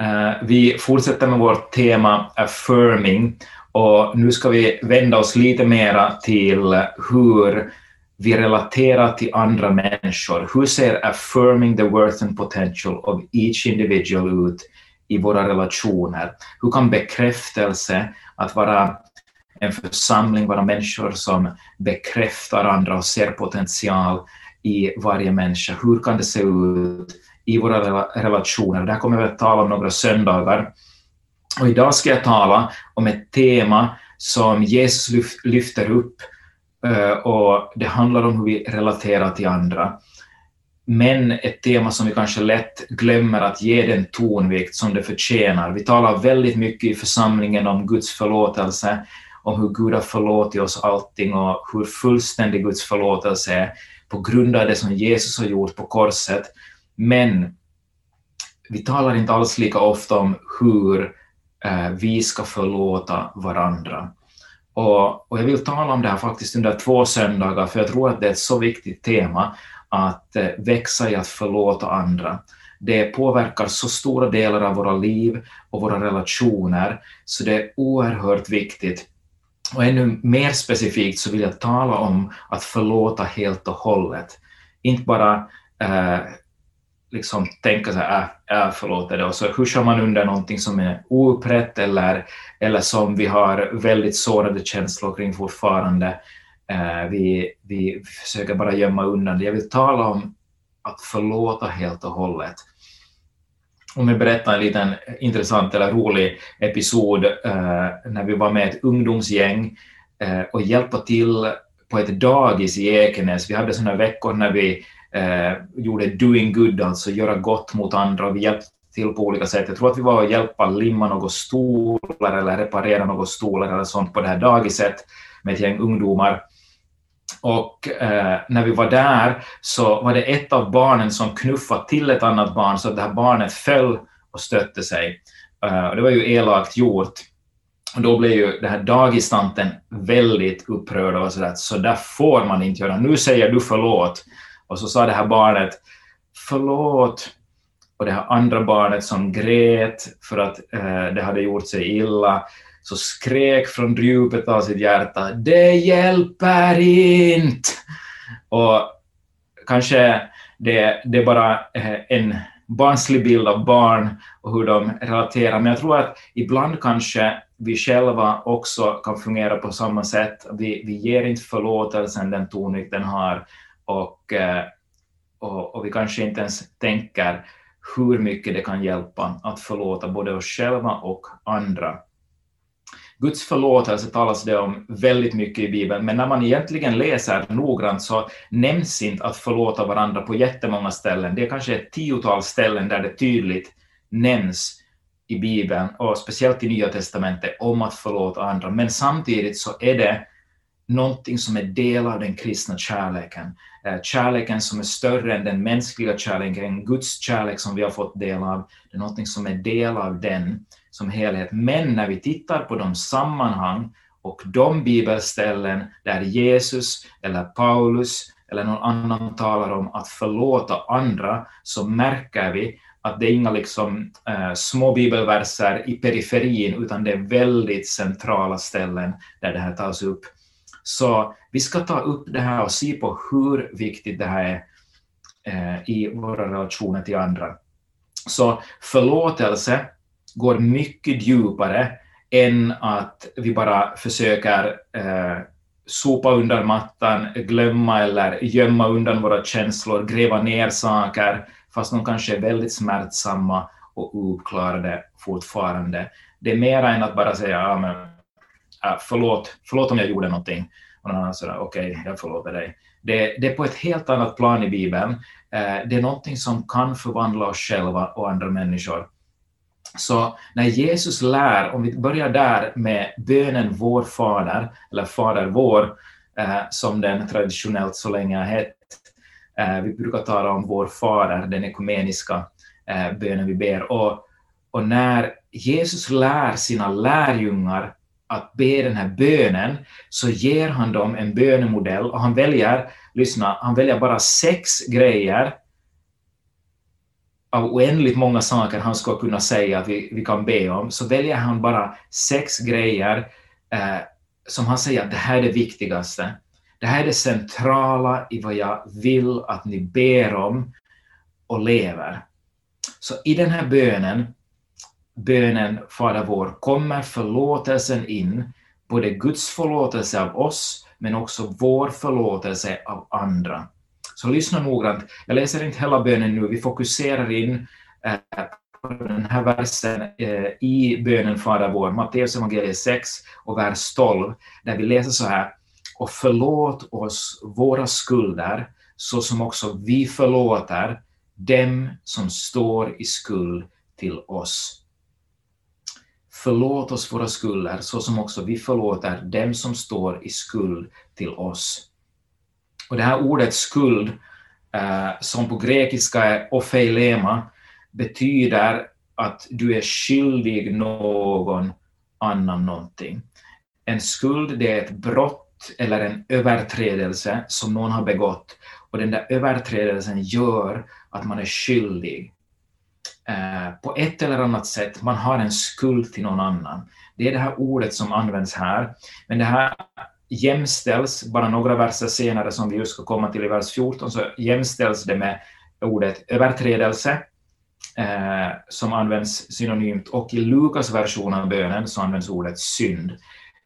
Uh, vi fortsätter med vårt tema affirming och nu ska vi vända oss lite mera till hur vi relaterar till andra människor. Hur ser affirming the worth and potential of each individual ut i våra relationer? Hur kan bekräftelse, att vara en församling, vara människor som bekräftar andra och ser potential i varje människa, hur kan det se ut i våra relationer? Det här kommer vi att tala om några söndagar. Och idag ska jag tala om ett tema som Jesus lyfter upp eh, och det handlar om hur vi relaterar till andra. Men ett tema som vi kanske lätt glömmer att ge den tonvikt som det förtjänar. Vi talar väldigt mycket i församlingen om Guds förlåtelse, om hur Gud har förlåtit oss allting och hur fullständig Guds förlåtelse är på grund av det som Jesus har gjort på korset. Men vi talar inte alls lika ofta om hur eh, vi ska förlåta varandra. Och, och, jag vill tala om det här faktiskt under två söndagar, för jag tror att det är ett så viktigt tema att eh, växa i att förlåta andra. Det påverkar så stora delar av våra liv och våra relationer, så det är oerhört viktigt. Och ännu mer specifikt så vill jag tala om att förlåta helt och hållet. Inte bara eh, liksom tänka så här, äh, äh förlåt det, och så huschar man under någonting som är oupprätt eller, eller som vi har väldigt sårade känslor kring fortfarande. Eh, vi, vi försöker bara gömma undan det. Jag vill tala om att förlåta helt och hållet. Om jag berättar en liten intressant eller rolig episod eh, när vi var med ett ungdomsgäng eh, och hjälpa till på ett dagis i Ekenäs. Vi hade sådana veckor när vi eh, gjorde doing good, alltså göra gott mot andra, och vi hjälpte till på olika sätt. Jag tror att vi var och hjälpa limma några stolar eller reparera några stolar eller sånt på det här dagiset med ett gäng ungdomar. Och eh, när vi var där så var det ett av barnen som knuffade till ett annat barn så att det här barnet föll och stötte sig. Eh, och det var ju elakt gjort. Och då blev ju den här dagistanten väldigt upprörd och sådär, så där får man inte göra. Nu säger du förlåt. Och så sa det här barnet förlåt. Och det här andra barnet som grät för att eh, det hade gjort sig illa, så skrek från djupet av sitt hjärta ”Det hjälper inte!” Och kanske det, det är bara eh, en barnslig bild av barn och hur de relaterar, men jag tror att ibland kanske vi själva också kan fungera på samma sätt. Vi, vi ger inte förlåtelsen den tonvikt den har, och, eh, och, och vi kanske inte ens tänker hur mycket det kan hjälpa att förlåta både oss själva och andra. Guds förlåtelse talas det om väldigt mycket i Bibeln, men när man egentligen läser noggrant så nämns inte att förlåta varandra på jättemånga ställen. Det är kanske ett tiotal ställen där det tydligt nämns i Bibeln, och speciellt i Nya Testamentet, om att förlåta andra. Men samtidigt så är det någonting som är del av den kristna kärleken. Eh, kärleken som är större än den mänskliga kärleken, Guds kärlek som vi har fått del av, det är någonting som är del av den som helhet. Men när vi tittar på de sammanhang och de bibelställen där Jesus eller Paulus eller någon annan talar om att förlåta andra, så märker vi att det är inga liksom, eh, små bibelverser i periferin, utan det är väldigt centrala ställen där det här tas upp. Så vi ska ta upp det här och se på hur viktigt det här är eh, i våra relationer till andra. Så förlåtelse går mycket djupare än att vi bara försöker eh, sopa undan mattan, glömma eller gömma undan våra känslor, gräva ner saker, fast de kanske är väldigt smärtsamma och oklarade fortfarande. Det är mer än att bara säga ja, men äh, förlåt, förlåt om jag gjorde någonting. Och någon annan sådär, okej, okay, jag förlåter dig. Det, det, är på ett helt annat plan i Bibeln. Eh, det är någonting som kan förvandla oss själva och andra människor. Så när Jesus lär, om vi börjar där med bönen Vår Fader, eller Fader vår, eh, som den traditionellt så länge har hett. Eh, vi brukar tala om Vår Fader, den ekumeniska bönen vi ber. Och, och när Jesus lär sina lärjungar att be den här bönen, så ger han dem en bönemodell och han väljer, lyssna, han väljer bara sex grejer av oändligt många saker han skulle kunna säga att vi, vi kan be om, så väljer han bara sex grejer eh, som han säger att det här är det viktigaste. Det här är det centrala i vad jag vill att ni ber om och lever. Så i den här bönen, bönen Fader vår, kommer förlåtelsen in, både Guds förlåtelse av oss, men också vår förlåtelse av andra. Så lyssna noggrant. Jag läser inte hela bönen nu, vi fokuserar in eh, på den här versen eh, i bönen Fader vår, Matteus evangeliet 6 och vers 12, där vi läser så här. Och förlåt oss våra skulder, så som också vi förlåter dem som står i skuld till oss. Förlåt oss våra skulder, så som också vi förlåter dem som står i skuld till oss. Och det här ordet skuld, eh, som på grekiska är ofeilema, betyder att du är skyldig någon annan någonting. En skuld, det är ett brott eller en överträdelse som någon har begått och den där överträdelsen gör att man är skyldig. Eh, på ett eller annat sätt, man har en skuld till någon annan. Det är det här ordet som används här. Men det här jämställs, bara några verser senare som vi just ska komma till i vers 14, så jämställs det med ordet överträdelse, eh, som används synonymt, och i Lukas version av bönen så används ordet synd.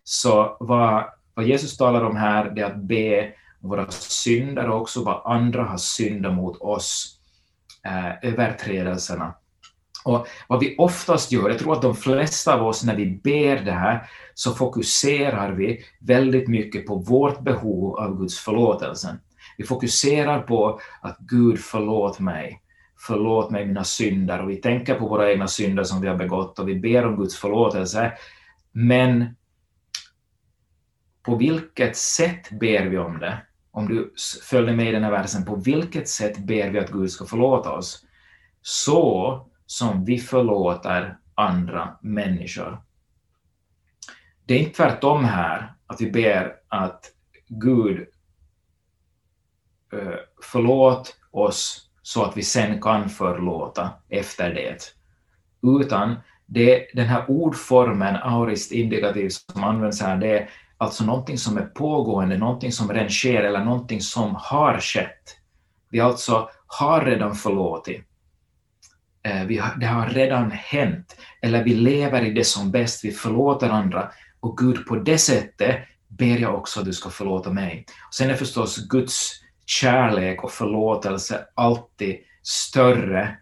Så vad, vad Jesus talar om här, det är att be våra synder och också vad andra har syndat mot oss, eh, överträdelserna. Och vad vi oftast gör, jag tror att de flesta av oss när vi ber det här, så fokuserar vi väldigt mycket på vårt behov av Guds förlåtelse. Vi fokuserar på att Gud förlåt mig, förlåt mig mina synder, och vi tänker på våra egna synder som vi har begått och vi ber om Guds förlåtelse. Men på vilket sätt ber vi om det? Om du följer med i den här versen, på vilket sätt ber vi att Gud ska förlåta oss? Så som vi förlåter andra människor. Det är inte tvärtom här, att vi ber att Gud eh, förlåt oss så att vi sen kan förlåta efter det. Utan det, den här ordformen, aurist indikativ, som används här, det är alltså någonting som är pågående, någonting som redan sker eller någonting som har skett. Vi alltså har redan förlåtit. Eh, vi har, det har redan hänt, eller vi lever i det som bäst, vi förlåter andra, och Gud, på det sättet ber jag också att du ska förlåta mig. Och sen är förstås Guds kärlek och förlåtelse alltid större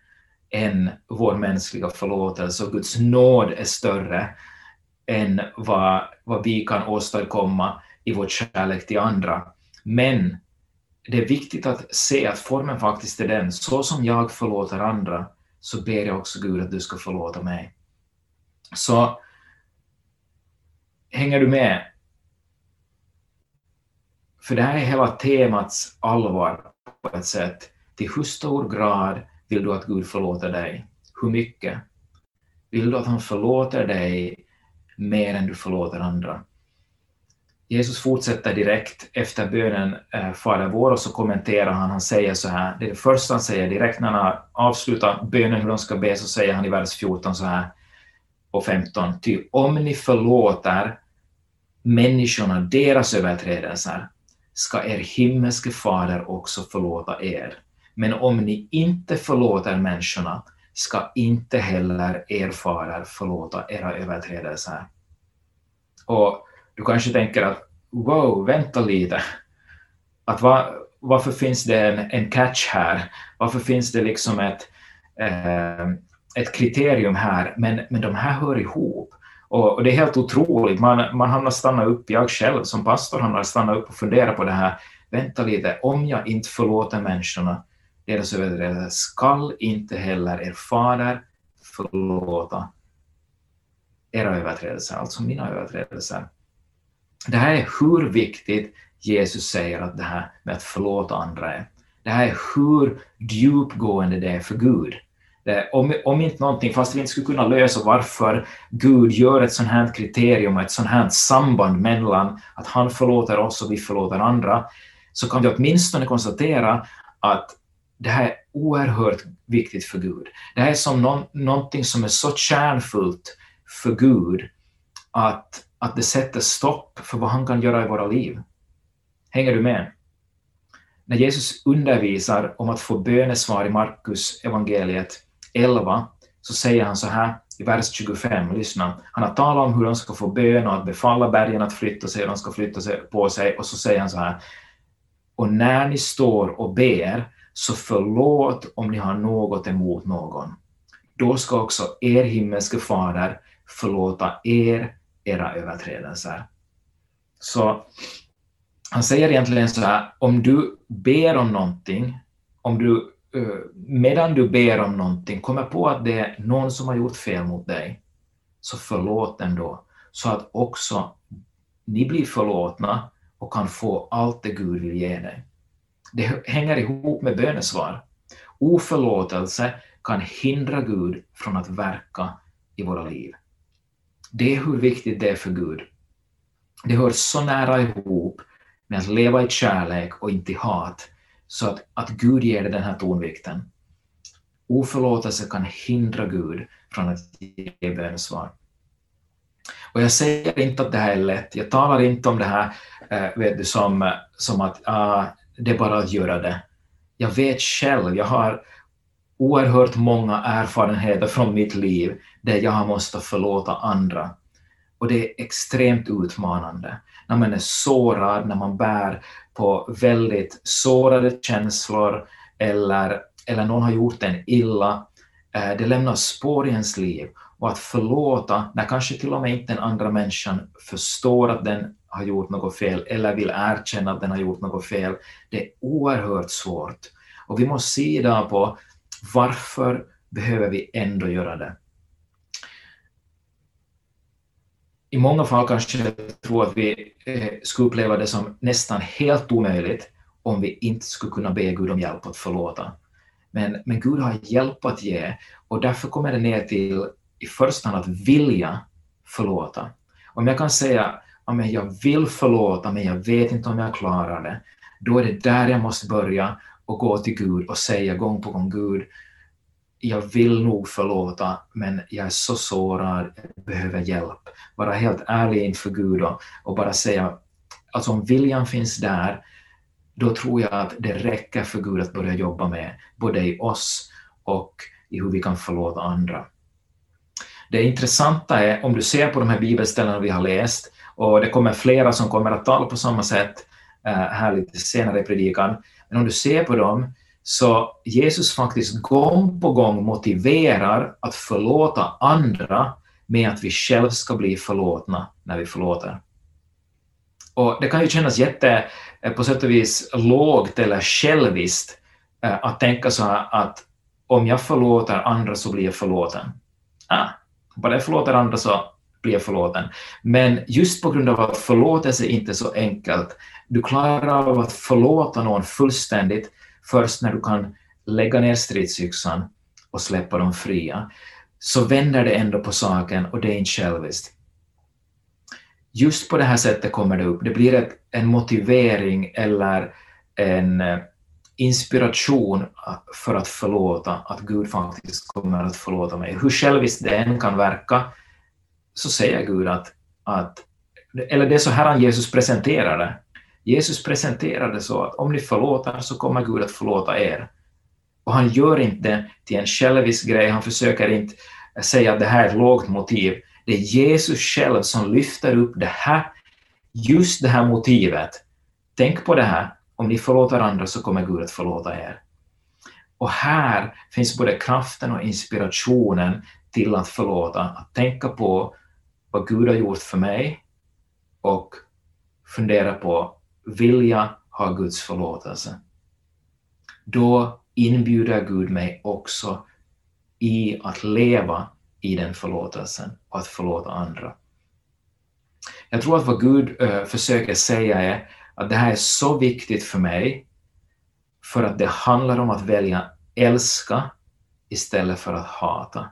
än vår mänskliga förlåtelse, och Guds nåd är större än vad, vad vi kan åstadkomma i vår kärlek till andra. Men det är viktigt att se att formen faktiskt är den, så som jag förlåter andra, så ber jag också Gud att du ska förlåta mig. Så hänger du med? För det här är hela temats allvar på ett sätt. Till hur stor grad vill du att Gud förlåter dig? Hur mycket? Vill du att han förlåter dig mer än du förlåter andra? Jesus fortsätter direkt efter bönen eh, Fader vår och så kommenterar han, han säger så här, det är det första han säger direkt när han har avslutat bönen hur de ska be, så säger han i vers 14 så här och 15, ty om ni förlåter människorna deras överträdelser ska er himmelske fader också förlåta er. Men om ni inte förlåter människorna ska inte heller er fader förlåta era överträdelser. Och du kanske tänker att wow, vänta lite. Att va, varför finns det en, en catch här? Varför finns det liksom ett, eh, ett kriterium här? Men, men de här hör ihop. Och, och det är helt otroligt. Man, man hamnar stanna upp, jag själv som pastor hamnar stanna upp och fundera på det här. Vänta lite, om jag inte förlåter människorna deras överträdelser skall inte heller er fader förlåta era överträdelser, alltså mina överträdelser. Det här är hur viktigt Jesus säger att det här med att förlåta andra är. Det här är hur djupgående det är för Gud. Det, om, om inte någonting, fast vi inte skulle kunna lösa varför Gud gör ett sånt här kriterium och ett sånt här samband mellan att han förlåter oss och vi förlåter andra, så kan vi åtminstone konstatera att det här är oerhört viktigt för Gud. Det här är som någon, någonting som är så kärnfullt för Gud att, att det sätter stopp för vad han kan göra i våra liv. Hänger du med? När Jesus undervisar om att få bönesvar i Markus evangeliet 11 så säger han så här i vers 25, lyssna. Han har talat om hur de ska få bön och att befalla bergen att flytta sig och de ska flytta sig på sig och så säger han så här. Och när ni står och ber så förlåt om ni har något emot någon. Då ska också er himmelske fader förlåta er era överträdelser. Så han säger egentligen så här, om du ber om någonting, om du eh, medan du ber om någonting kommer på att det är någon som har gjort fel mot dig, så förlåt den då, så att också ni blir förlåtna och kan få allt det Gud vill ge dig. Det hänger ihop med bönesvar. Oförlåtelse kan hindra Gud från att verka i våra liv. Det är hur viktigt det är för Gud. Det hör så nära ihop med att leva i kärlek och inte i hat, så att, att Gud ger dig den här tonvikten. Oförlåtelse kan hindra Gud från att ge bönesvar. Och jag säger inte att det här är lätt, jag talar inte om det här äh, vet du, som, som att ah, det är bara att göra det. Jag vet själv, jag har oerhört många erfarenheter från mitt liv där jag har måste förlåta andra. Och det är extremt utmanande. När man är sårad, när man bär på väldigt sårade känslor eller, eller någon har gjort en illa. Eh, det lämnar spår i ens liv. Och att förlåta, när kanske till och med inte den andra människan förstår att den har gjort något fel eller vill erkänna att den har gjort något fel, det är oerhört svårt. Och vi måste se idag på varför behöver vi ändå göra det? I många fall kanske jag tror att vi eh, skulle uppleva det som nästan helt omöjligt om vi inte skulle kunna be Gud om hjälp att förlåta. Men, men Gud har hjälp att ge och därför kommer det ner till i första hand att vilja förlåta. Om jag kan säga att jag vill förlåta men jag vet inte om jag klarar det, då är det där jag måste börja och gå till Gud och säga gång på gång Gud, jag vill nog förlåta, men jag är så sårad, jag behöver hjälp. Vara helt ärlig inför Gud och, och bara säga, alltså om viljan finns där, då tror jag att det räcker för Gud att börja jobba med, både i oss och i hur vi kan förlåta andra. Det intressanta är, om du ser på de här bibelställena vi har läst, och det kommer flera som kommer att tala på samma sätt eh, här lite senare i predikan, men om du ser på dem, så Jesus faktiskt gång på gång motiverar att förlåta andra med att vi själva ska bli förlåtna när vi förlåter. Och det kan ju kännas jätte, eh, på sätt och vis lågt eller själviskt eh, att tänka så här att om jag förlåter andra så blir jag förlåten. Ah, bara jag förlåter andra så blir förlåten. Men just på grund av att förlåtelse inte är så enkelt, du klarar av att förlåta någon fullständigt först när du kan lägga ner stridsyxan och släppa dem fria, så vänder det ändå på saken och det är inte själviskt. Just på det här sättet kommer det upp. Det blir ett, en motivering eller en eh, inspiration för att förlåta, att Gud faktiskt kommer att förlåta mig. Hur själviskt det än kan verka, så säger Gud att, att eller det är så här han Jesus presenterar det. Jesus presenterar det så att om ni förlåter så kommer Gud att förlåta er. Och han gör inte till en självisk grej, han försöker inte säga att det här är ett lågt motiv. Det är Jesus själv som lyfter upp det här, just det här motivet. Tänk på det här, om ni förlåter andra så kommer Gud att förlåta er. Och här finns både kraften och inspirationen till att förlåta, att tänka på vad Gud har gjort för mig och fundera på vill jag ha Guds förlåtelse, då inbjuder Gud mig också i att leva i den förlåtelsen och att förlåta andra. Jag tror att vad Gud äh, försöker säga är att det här är så viktigt för mig för att det handlar om att välja älska istället för att hata.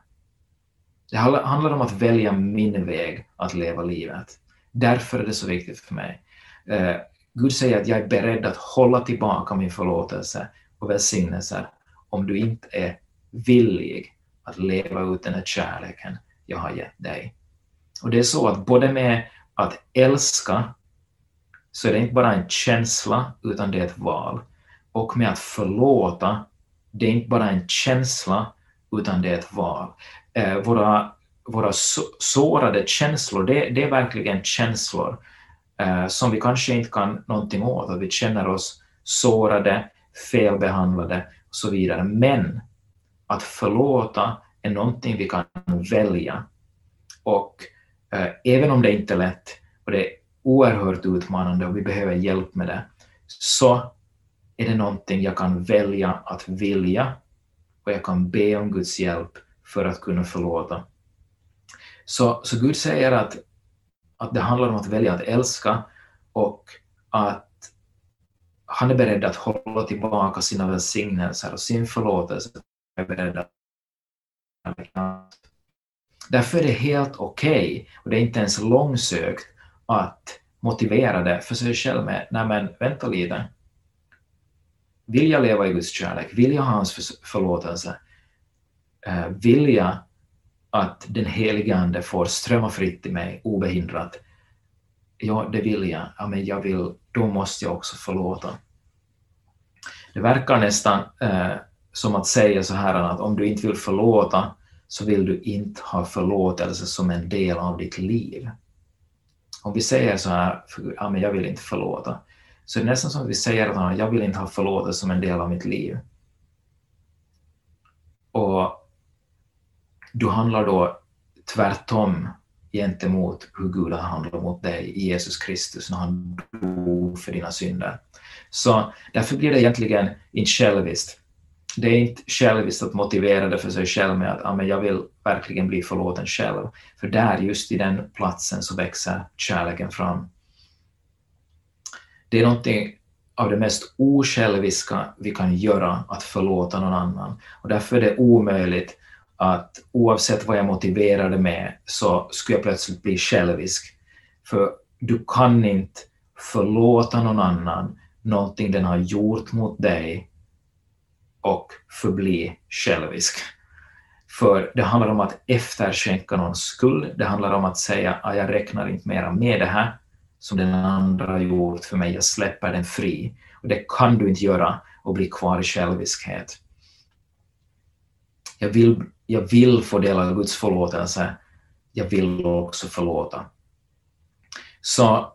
Det handlar om att välja min väg att leva livet. Därför är det så viktigt för mig. Eh, Gud säger att jag är beredd att hålla tillbaka min förlåtelse och välsignelser om du inte är villig att leva ut den här kärleken jag har gett dig. Och det är så att både med att älska så är det inte bara en känsla utan det är ett val. Och med att förlåta, det är inte bara en känsla utan det är ett val. Eh, våra, våra sårade känslor, det, det är verkligen känslor eh, som vi kanske inte kan någonting åt, att vi känner oss sårade, felbehandlade och så vidare. Men att förlåta är någonting vi kan välja. Och eh, även om det inte är lätt och det är oerhört utmanande och vi behöver hjälp med det, så är det någonting jag kan välja att vilja och jag kan be om Guds hjälp för att kunna förlåta. Så, så Gud säger att, att det handlar om att välja att älska och att han är beredd att hålla tillbaka sina välsignelser och sin förlåtelse. Är beredd att Därför är det helt okej, okay, och det är inte ens långsökt, att motivera det för sig själv med, nej men vänta lite. Vill jag leva i Guds kärlek? Vill jag ha hans förlåtelse? Eh, uh, vill jag att den helige Ande får strömma fritt i mig obehindrat? Ja, det vill jag. Ja, men jag vill, då måste jag också förlåta. Det verkar nästan eh, som att säga så här att om du inte vill förlåta så vill du inte ha förlåtelse som en del av ditt liv. Om vi säger så här, ja, men jag vill inte förlåta, så är det nästan som att vi säger att jag vill inte ha förlåtelse som en del av mitt liv. Och du handlar då tvärtom gentemot hur Gud har handlat mot dig i Jesus Kristus när han dog för dina synder. Så därför blir det egentligen inte själviskt det är inte själviskt att motivera det för sig själv med att ah, men jag vill verkligen bli förlåten själv. För där, just i den platsen, så växer kärleken fram. Det är någonting av det mest osjälviska vi kan göra, att förlåta någon annan. Och därför är det omöjligt att oavsett vad jag motiverar det med så skulle jag plötsligt bli självisk. För du kan inte förlåta någon annan någonting den har gjort mot dig och förbli självisk. För det handlar om att efterskänka någon skuld, det handlar om att säga att jag räknar inte mera med det här som den andra har gjort för mig, jag släpper den fri. Och det kan du inte göra och bli kvar i själviskhet. Jag vill, jag vill få del av Guds förlåtelse, jag vill också förlåta. Så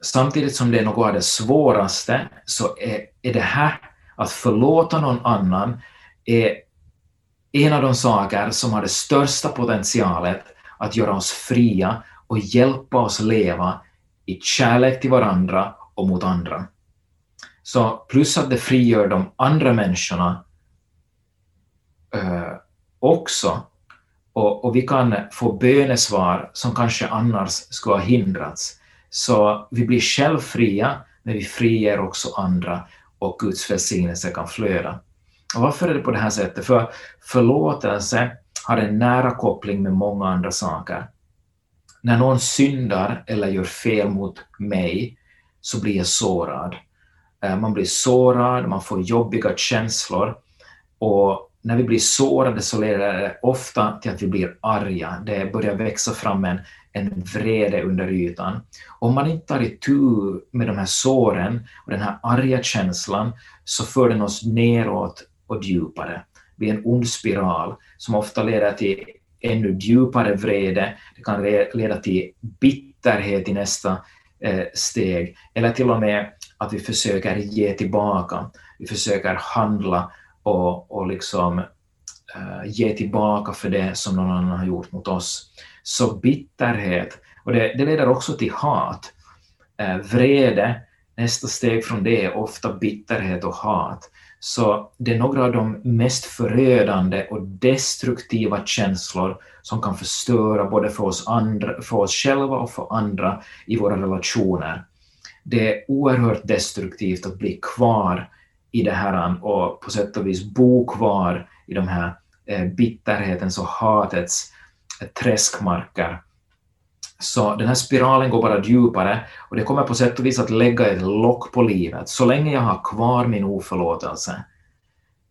samtidigt som det är något av det svåraste så är, är det här att förlåta någon annan är en av de saker som har det största potentialet att göra oss fria och hjälpa oss leva i kärlek till varandra och mot andra. Så plus att det frigör de andra människorna eh, också, och, och, vi kan få bönesvar som kanske annars skulle ha hindrats. Så vi blir självfria, men vi friger också andra och Guds välsignelse kan flöda. Och varför är det på det här sättet? För förlåtelse har en nära koppling med många andra saker. När någon syndar eller gör fel mot mig så blir jag sårad. Eh, man blir sårad, man får jobbiga känslor och när vi blir sårade så leder det ofta till att vi blir arga. Det börjar växa fram en, en vrede under ytan. Om man inte tar itu med de här såren och den här arga känslan så för den oss neråt och djupare. Det blir en ond spiral som ofta leder till ännu djupare vrede. Det kan leda till bitterhet i nästa eh, steg eller till och med att vi försöker ge tillbaka. Vi försöker handla och, och liksom eh, ge tillbaka för det som någon annan har gjort mot oss. Så bitterhet, och det, det leder också till hat. eh, vrede, nästa steg från det är ofta bitterhet och hat. Så det är några av de mest förödande och destruktiva känslor som kan förstöra både för oss, andra, för oss själva och för andra i våra relationer. Det är oerhört destruktivt att bli kvar i det här och på sätt och vis bo kvar i de här eh, bitterhetens och hatets eh, träskmarker Så den här spiralen går bara djupare och det kommer på sätt och vis att lägga ett lock på livet. Så länge jag har kvar min oförlåtelse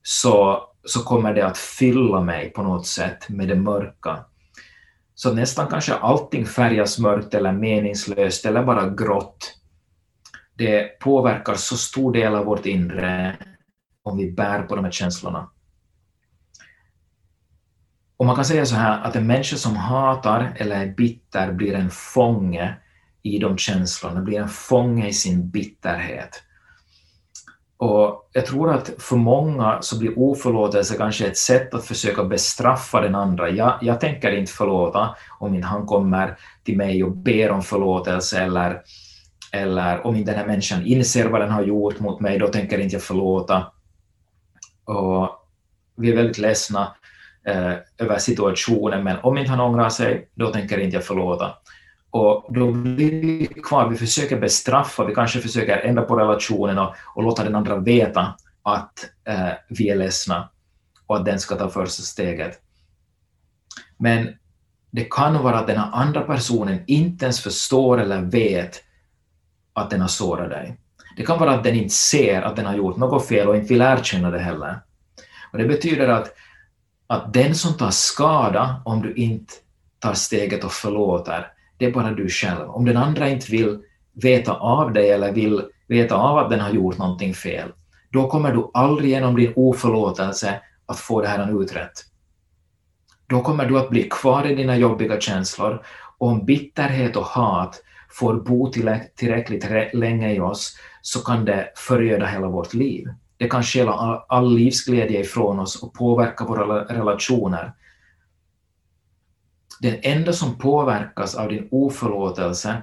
så, så kommer det att fylla mig på något sätt med det mörka. Så nästan kanske allting färgas mörkt eller meningslöst eller bara grått. Det påverkar så stor del av vårt inre om vi bär på de här känslorna. Och man kan säga så här att en människa som hatar eller är bitter blir en fånge i de känslorna, blir en fånge i sin bitterhet. Och jag tror att för många så blir oförlåtelse kanske ett sätt att försöka bestraffa den andra. Jag, jag tänker inte förlåta om inte han kommer till mig och ber om förlåtelse eller, eller om inte den här människan inser vad den har gjort mot mig, då tänker inte jag förlåta. Och vi är väldigt ledsna eh, över situationen, men om inte han ångrar sig, då tänker inte jag förlåta. Och då blir vi kvar, vi försöker bestraffa, vi kanske försöker ändra på relationen och, och låta den andra veta att eh, vi är ledsna och att den ska ta första steget. Men det kan vara att den andra personen inte ens förstår eller vet att den har sårat dig. Det kan vara att den inte ser att den har gjort något fel och inte vill erkänna det heller. Och det betyder att att den som tar skada om du inte tar steget och förlåter, det är bara du själv. Om den andra inte vill veta av dig eller vill veta av att den har gjort någonting fel, då kommer du aldrig genom din oförlåtelse att få det här utrett. Då kommer du att bli kvar i dina jobbiga känslor och om bitterhet och hat får bo tillräckligt länge i oss så kan det föröda hela vårt liv. Det kan stjäla all, all livsglädje ifrån oss och påverka våra relationer. Den enda som påverkas av din oförlåtelse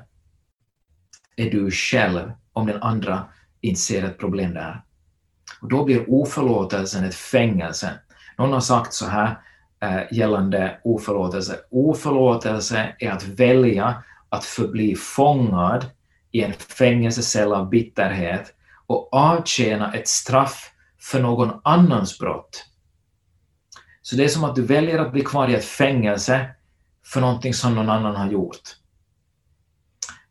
är du själv, om den andra inte ser ett problem där. Och då blir oförlåtelsen ett fängelse. Någon har sagt så här eh, gällande oförlåtelse. Oförlåtelse är att välja att förbli fångad i en fängelsecell av bitterhet och avtjäna ett straff för någon annans brott. Så det är som att du väljer att bli kvar i ett fängelse för någonting som någon annan har gjort.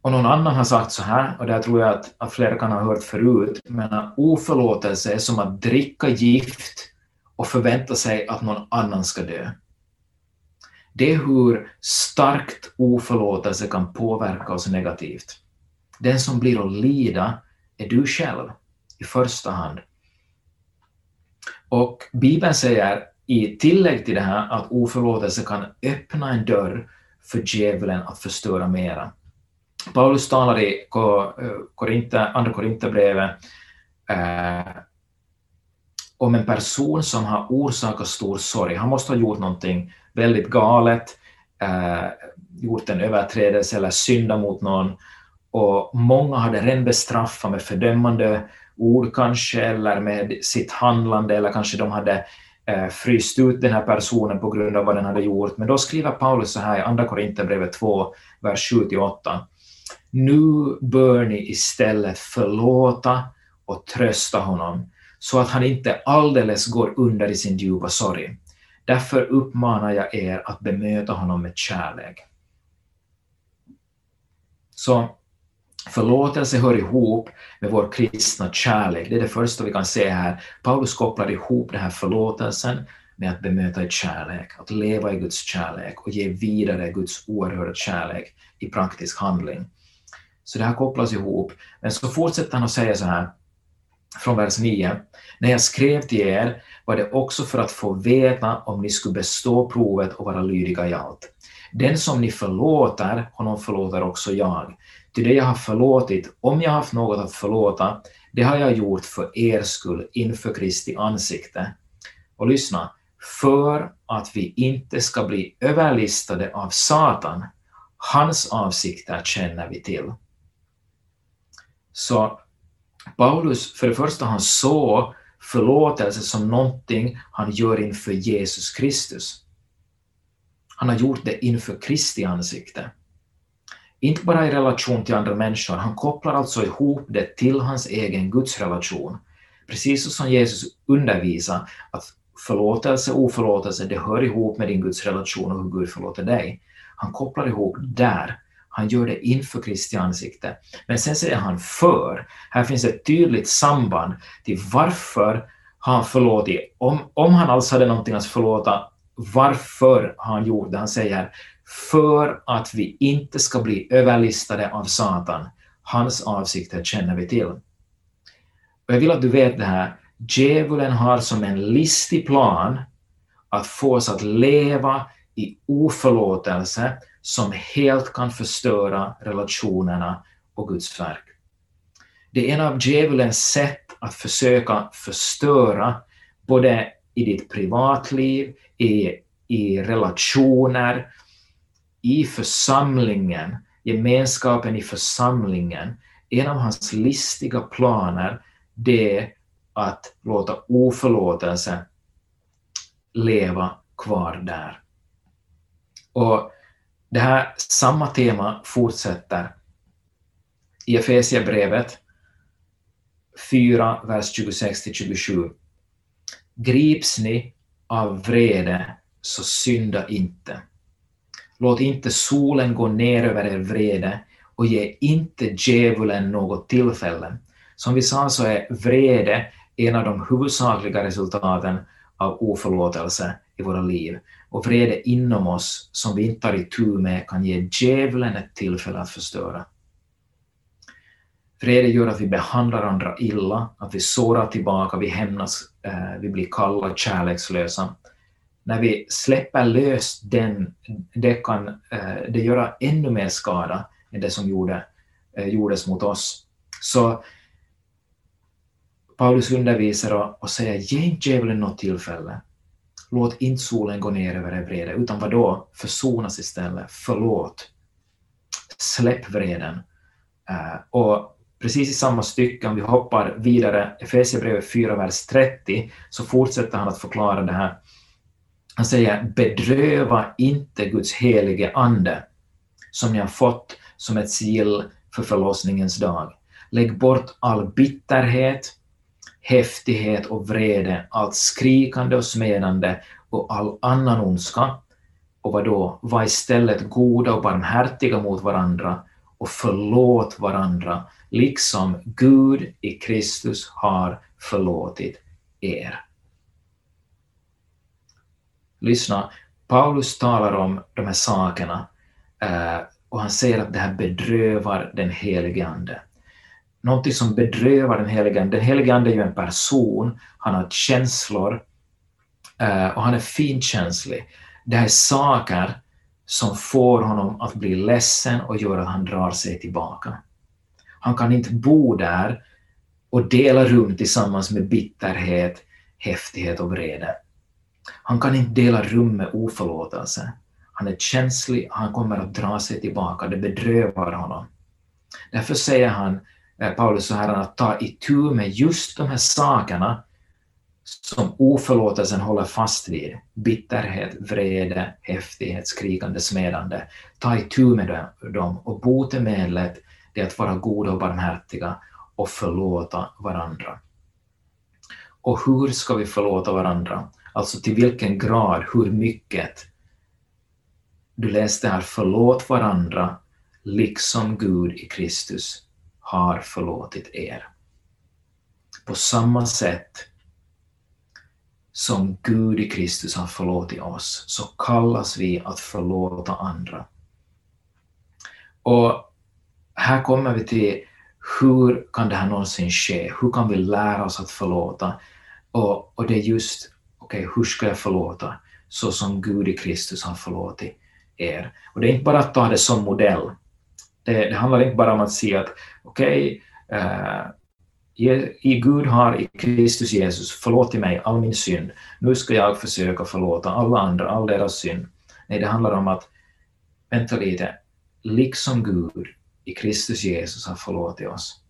Och någon annan har sagt så här, och det här tror jag att, att flera kan ha hört förut, men oförlåtelse är som att dricka gift och förvänta sig att någon annan ska dö. Det är hur starkt oförlåtelse kan påverka oss negativt. Den som blir att lida är du själv i första hand. Och Bibeln säger i tillägg till det här att oförlåtelse kan öppna en dörr för djävulen att förstöra mera. Paulus talar i eh, Andra Korinthierbrevet eh, om en person som har orsakat stor sorg. Han måste ha gjort någonting väldigt galet, eh, gjort en överträdelse eller syndat mot någon och många hade redan bestraffat med fördömande ord kanske, eller med sitt handlande, eller kanske de hade eh, fryst ut den här personen på grund av vad den hade gjort. Men då skriver Paulus så här i Andra Korinthierbrevet 2, vers 7-8. Nu bör ni istället förlåta och trösta honom, så att han inte alldeles går under i sin djupa sorg. Därför uppmanar jag er att bemöta honom med kärlek. Så Förlåtelse hör ihop med vår kristna kärlek. Det är det första vi kan se här. Paulus kopplar ihop den här förlåtelsen med att bemöta i kärlek, att leva i Guds kärlek och ge vidare Guds oerhörda kärlek i praktisk handling. Så det här kopplas ihop. Men så fortsätter han att säga så här, från vers 9. När jag skrev till er var det också för att få veta om ni skulle bestå provet och vara lydiga i allt. Den som ni förlåter, honom förlåter också jag. Till det jag har förlåtit, om jag har haft något att förlåta, det har jag gjort för er skull inför Kristi ansikte. Och lyssna, för att vi inte ska bli överlistade av Satan. Hans avsikter känner vi till. Så Paulus, för det första, han såg förlåtelse som någonting han gör inför Jesus Kristus. Han har gjort det inför Kristi ansikte. Inte bara i relation till andra människor, han kopplar alltså ihop det till hans egen gudsrelation. Precis som Jesus undervisar att förlåtelse och oförlåtelse, det hör ihop med din gudsrelation och hur Gud förlåter dig. Han kopplar ihop där. Han gör det inför Kristi ansikte. Men sen säger han för. Här finns ett tydligt samband till varför har han förlåtit. Om, om han alls hade någonting att förlåta, varför har han gjort det? Han säger för att vi inte ska bli överlistade av Satan. Hans avsikter känner vi till. Och jag vill att du vet det här. Djävulen har som en listig plan att få oss att leva i oförlåtelse som helt kan förstöra relationerna och Guds verk. Det är en av djävulens sätt att försöka förstöra både i ditt privatliv, i, i relationer, i församlingen, gemenskapen i församlingen. En av hans listiga planer det är att låta oförlåtelse leva kvar där. Och det här samma tema fortsätter i Efesierbrevet 4, vers 26-27. Grips ni av vrede, så synda inte. Låt inte solen gå ner över er vrede och ge inte djävulen något tillfälle. Som vi sa så är vrede en av de huvudsakliga resultaten av oförlåtelse i våra liv. Och vrede inom oss som vi inte tar itu med kan ge djävulen ett tillfälle att förstöra. Vrede gör att vi behandlar andra illa, att vi sårar tillbaka, vi hämnas, eh, vi blir kalla, kärlekslösa. När vi släpper lös den, det kan eh, det göra ännu mer skada än det som gjorde, eh, gjordes mot oss. Så Paulus undervisar och, och säger, ge inte djävulen något tillfälle. Låt inte solen gå ner över er vrede, utan vad då? Försonas istället, förlåt. Släpp vreden. Uh, och precis i samma stycke, om vi hoppar vidare, Efesierbrevet 4, vers 30, så fortsätter han att förklara det här. Han säger, bedröva inte Guds helige ande, som ni har fått som ett sigill för förlossningens dag. Lägg bort all bitterhet, häftighet och vrede, allt skrikande och smedande och all annan ondska. Och vad då? Var istället goda och barmhärtiga mot varandra och förlåt varandra, liksom Gud i Kristus har förlåtit er. Lyssna, Paulus talar om de här sakerna eh, och han säger att det här bedrövar den helige Ande någonting som bedrövar den helige Ande. Den helige Ande är ju en person, han har känslor eh, och han är finkänslig. Det här är saker som får honom att bli ledsen och gör att han drar sig tillbaka. Han kan inte bo där och dela rum tillsammans med bitterhet, häftighet och vrede. Han kan inte dela rum med oförlåtelse. Han är känslig, han kommer att dra sig tillbaka, det bedrövar honom. Därför säger han Eh, Paulus så här att ta itu med just de här sakerna som oförlåtelsen håller fast vid. Bitterhet, vrede, häftighet, skrikande, smedande. Ta itu med dem och botemedlet är att vara goda och barmhärtiga och förlåta varandra. Och hur ska vi förlåta varandra? Alltså till vilken grad, hur mycket? Du läste här, förlåt varandra liksom Gud i Kristus har förlåtit er. På samma sätt som Gud i Kristus har förlåtit oss, så kallas vi att förlåta andra. Och här kommer vi till hur kan det här någonsin ske? Hur kan vi lära oss att förlåta? Och, och det är just, okej, okay, hur ska jag förlåta? Så som Gud i Kristus har förlåtit er. Och det är inte bara att ta det som modell. Det, det handlar inte bara om att säga att okej, okay, eh, i Gud har i Kristus Jesus förlåtit mig all min synd. Nu ska jag försöka förlåta alla andra, all deras synd. Nej, det handlar om att, vänta lite, liksom Gud i Kristus Jesus har förlåtit oss.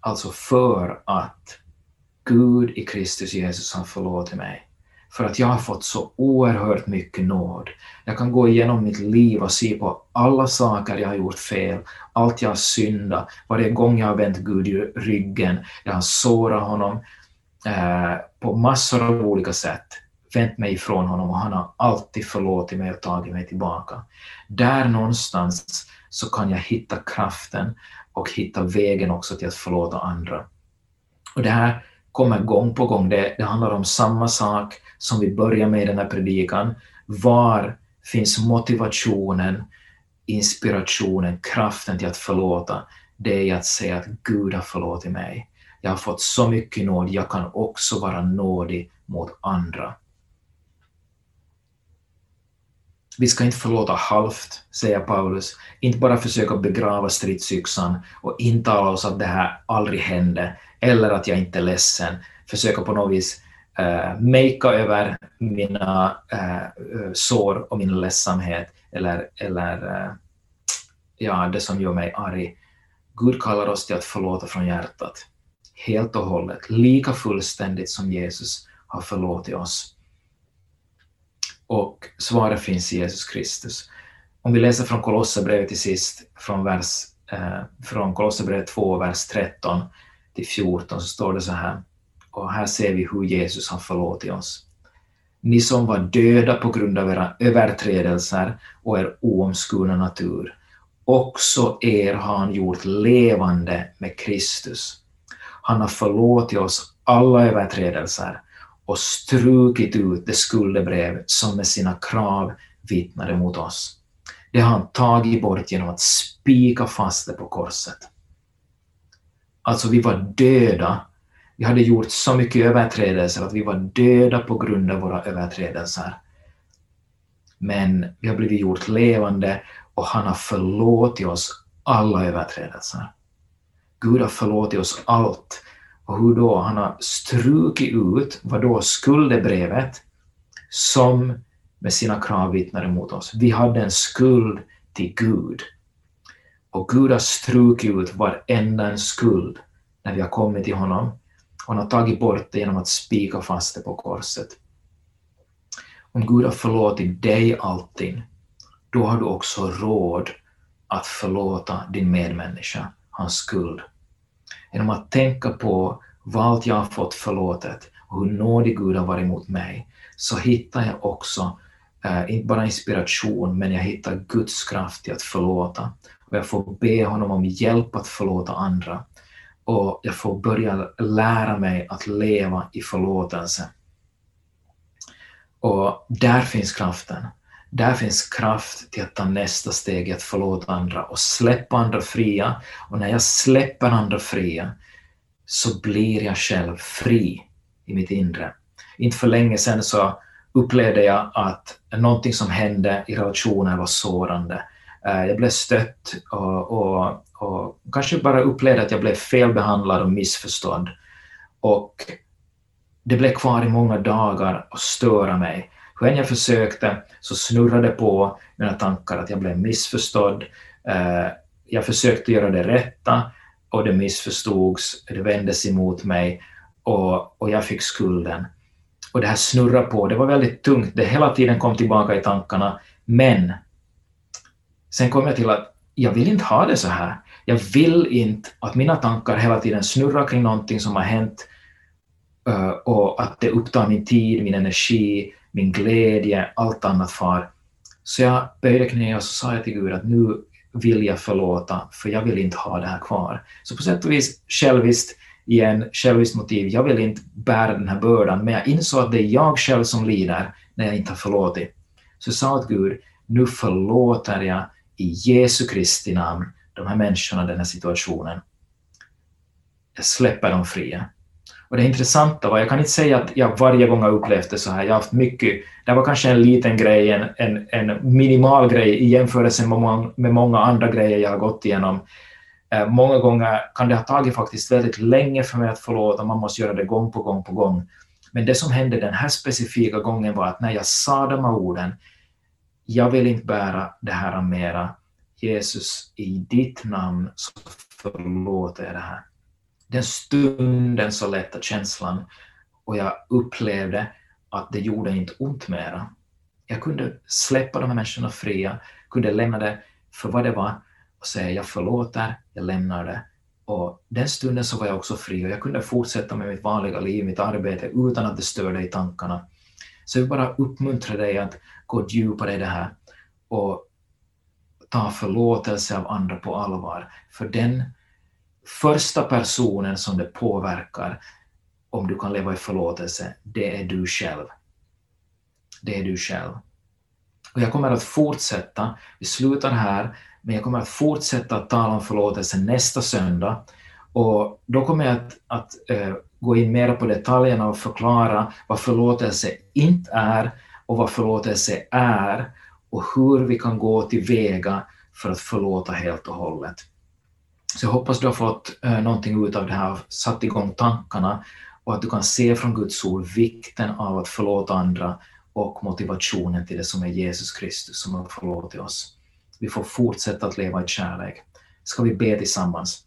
Alltså för att Gud i Kristus Jesus har förlåtit mig, för att jag har fått så oerhört mycket nåd. Jag kan gå igenom mitt liv och se på alla saker jag har gjort fel, allt jag har syndat, varje gång jag har vänt Gud i ryggen, jag har sårat honom eh, på massor av olika sätt. vänt mig ifrån honom och han har alltid förlåtit mig och tagit mig tillbaka. Där någonstans så kan jag hitta kraften och hitta vägen också till att förlåta andra. Och det här kommer gång på gång. Det, det handlar om samma sak som vi börjar med i den här predikan. Var finns motivationen, inspirationen, kraften till att förlåta? Det är att säga att Gud har förlåtit mig. Jag har fått så mycket nåd, jag kan också vara nådig mot andra. Vi ska inte förlåta halvt, säger Paulus, inte bara försöka begrava stridsyxan och intala oss att det här aldrig hände, eller att jag inte är ledsen, försöka på något vis uh, makea över mina uh, sår och min ledsamhet, eller, eller uh, ja, det som gör mig arg. Gud kallar oss till att förlåta från hjärtat, helt och hållet, lika fullständigt som Jesus har förlåtit oss. Och svaret finns i Jesus Kristus. Om vi läser från Kolosserbrevet till sist, från, vers, eh, från Kolosserbrevet 2, vers 13 till 14, så står det så här. Och här ser vi hur Jesus har förlåtit oss. Ni som var döda på grund av era överträdelser och er oomskurna natur, också er har han gjort levande med Kristus. Han har förlåtit oss alla överträdelser och strukit ut det skuldebrev som med sina krav vittnade mot oss. Det har han tagit bort genom att spika fast det på korset. Alltså, vi var döda. Vi hade gjort så mycket överträdelser att vi var döda på grund av våra överträdelser. Men vi har blivit gjort levande och han har förlåtit oss alla överträdelser. Gud har förlåtit oss allt och hur då han har strukit ut vad då skuldebrevet som med sina krav vittnade mot oss. Vi hade en skuld till Gud. Och Gud har strukit ut varenda en skuld när vi har kommit till honom. Och han har tagit bort det genom att spika fast det på korset. Om Gud har förlåtit dig allting, då har du också råd att förlåta din medmänniska hans skuld genom att tänka på vad allt jag har fått förlåtet och hur nådig Gud har varit mot mig, så hittar jag också eh, inte bara inspiration, men jag hittar Guds kraft i att förlåta. Och jag får be honom om hjälp att förlåta andra. Och jag får börja lära mig att leva i förlåtelse. Och där finns kraften. Där finns kraft till att ta nästa steg, att förlåta andra och släppa andra fria. Och när jag släpper andra fria så blir jag själv fri i mitt inre. Inte för länge sedan så upplevde jag att någonting som hände i relationen var sårande. Eh, jag blev stött och, och, och kanske bara upplevde att jag blev felbehandlad och missförstådd. Och det blev kvar i många dagar och störa mig. Hur än jag försökte så snurrade det på mina tankar att jag blev missförstådd. Eh, jag försökte göra det rätta och det missförstods, det vändes emot mig och, och jag fick skulden. Och det här snurrade på, det var väldigt tungt, det hela tiden kom tillbaka i tankarna, men sen kom jag till att jag vill inte ha det så här. Jag vill inte att mina tankar hela tiden snurrar kring någonting som har hänt eh, och att det upptar min tid, min energi, min glädje, allt annat far. Så jag böjde knä och så sa jag till Gud att nu vill jag förlåta, för jag vill inte ha det här kvar. Så på sätt och vis själviskt, igen, själviskt motiv, jag vill inte bära den här bördan, men jag insåg att det är jag själv som lider när jag inte har förlåtit. Så jag sa till Gud, nu förlåter jag i Jesu Kristi namn de här människorna, den här situationen. Jag släpper dem fria. Och det intressanta var, jag kan inte säga att jag varje gång har upplevt det så här, jag har haft mycket, det var kanske en liten grej, en, en, en minimal grej i jämförelse med många, med många andra grejer jag har gått igenom. Eh, många gånger kan det ha tagit faktiskt väldigt länge för mig att förlåta, man måste göra det gång på gång på gång. Men det som hände den här specifika gången var att när jag sa de här orden, jag vill inte bära det här mera, Jesus, i ditt namn så förlåter jag det här den stunden så lätta känslan och jag upplevde att det gjorde inte ont mera. Jag kunde släppa de här människorna fria, kunde lämna det för vad det var och säga jag förlåter, jag lämnar det. Och den stunden så var jag också fri och jag kunde fortsätta med mitt vanliga liv, mitt arbete, utan att det störde i tankarna. Så jag vill bara uppmuntra dig att gå djupare i det här och ta förlåtelse av andra på allvar. För den första personen som det påverkar om du kan leva i förlåtelse, det är du själv. Det är du själv. Och jag kommer att fortsätta, vi slutar här, men jag kommer att fortsätta att tala om förlåtelse nästa söndag. Och då kommer jag att, att uh, gå in mer på detaljerna och förklara vad förlåtelse inte är och vad förlåtelse är och hur vi kan gå tillväga för att förlåta helt och hållet. Så jag hoppas du har fått uh, någonting ut av det här, satt igång tankarna och att du kan se från Guds ord vikten av att förlåta andra och motivationen till det som är Jesus Kristus som har förlåtit oss. Vi får fortsätta att leva i kärlek. Ska vi be tillsammans?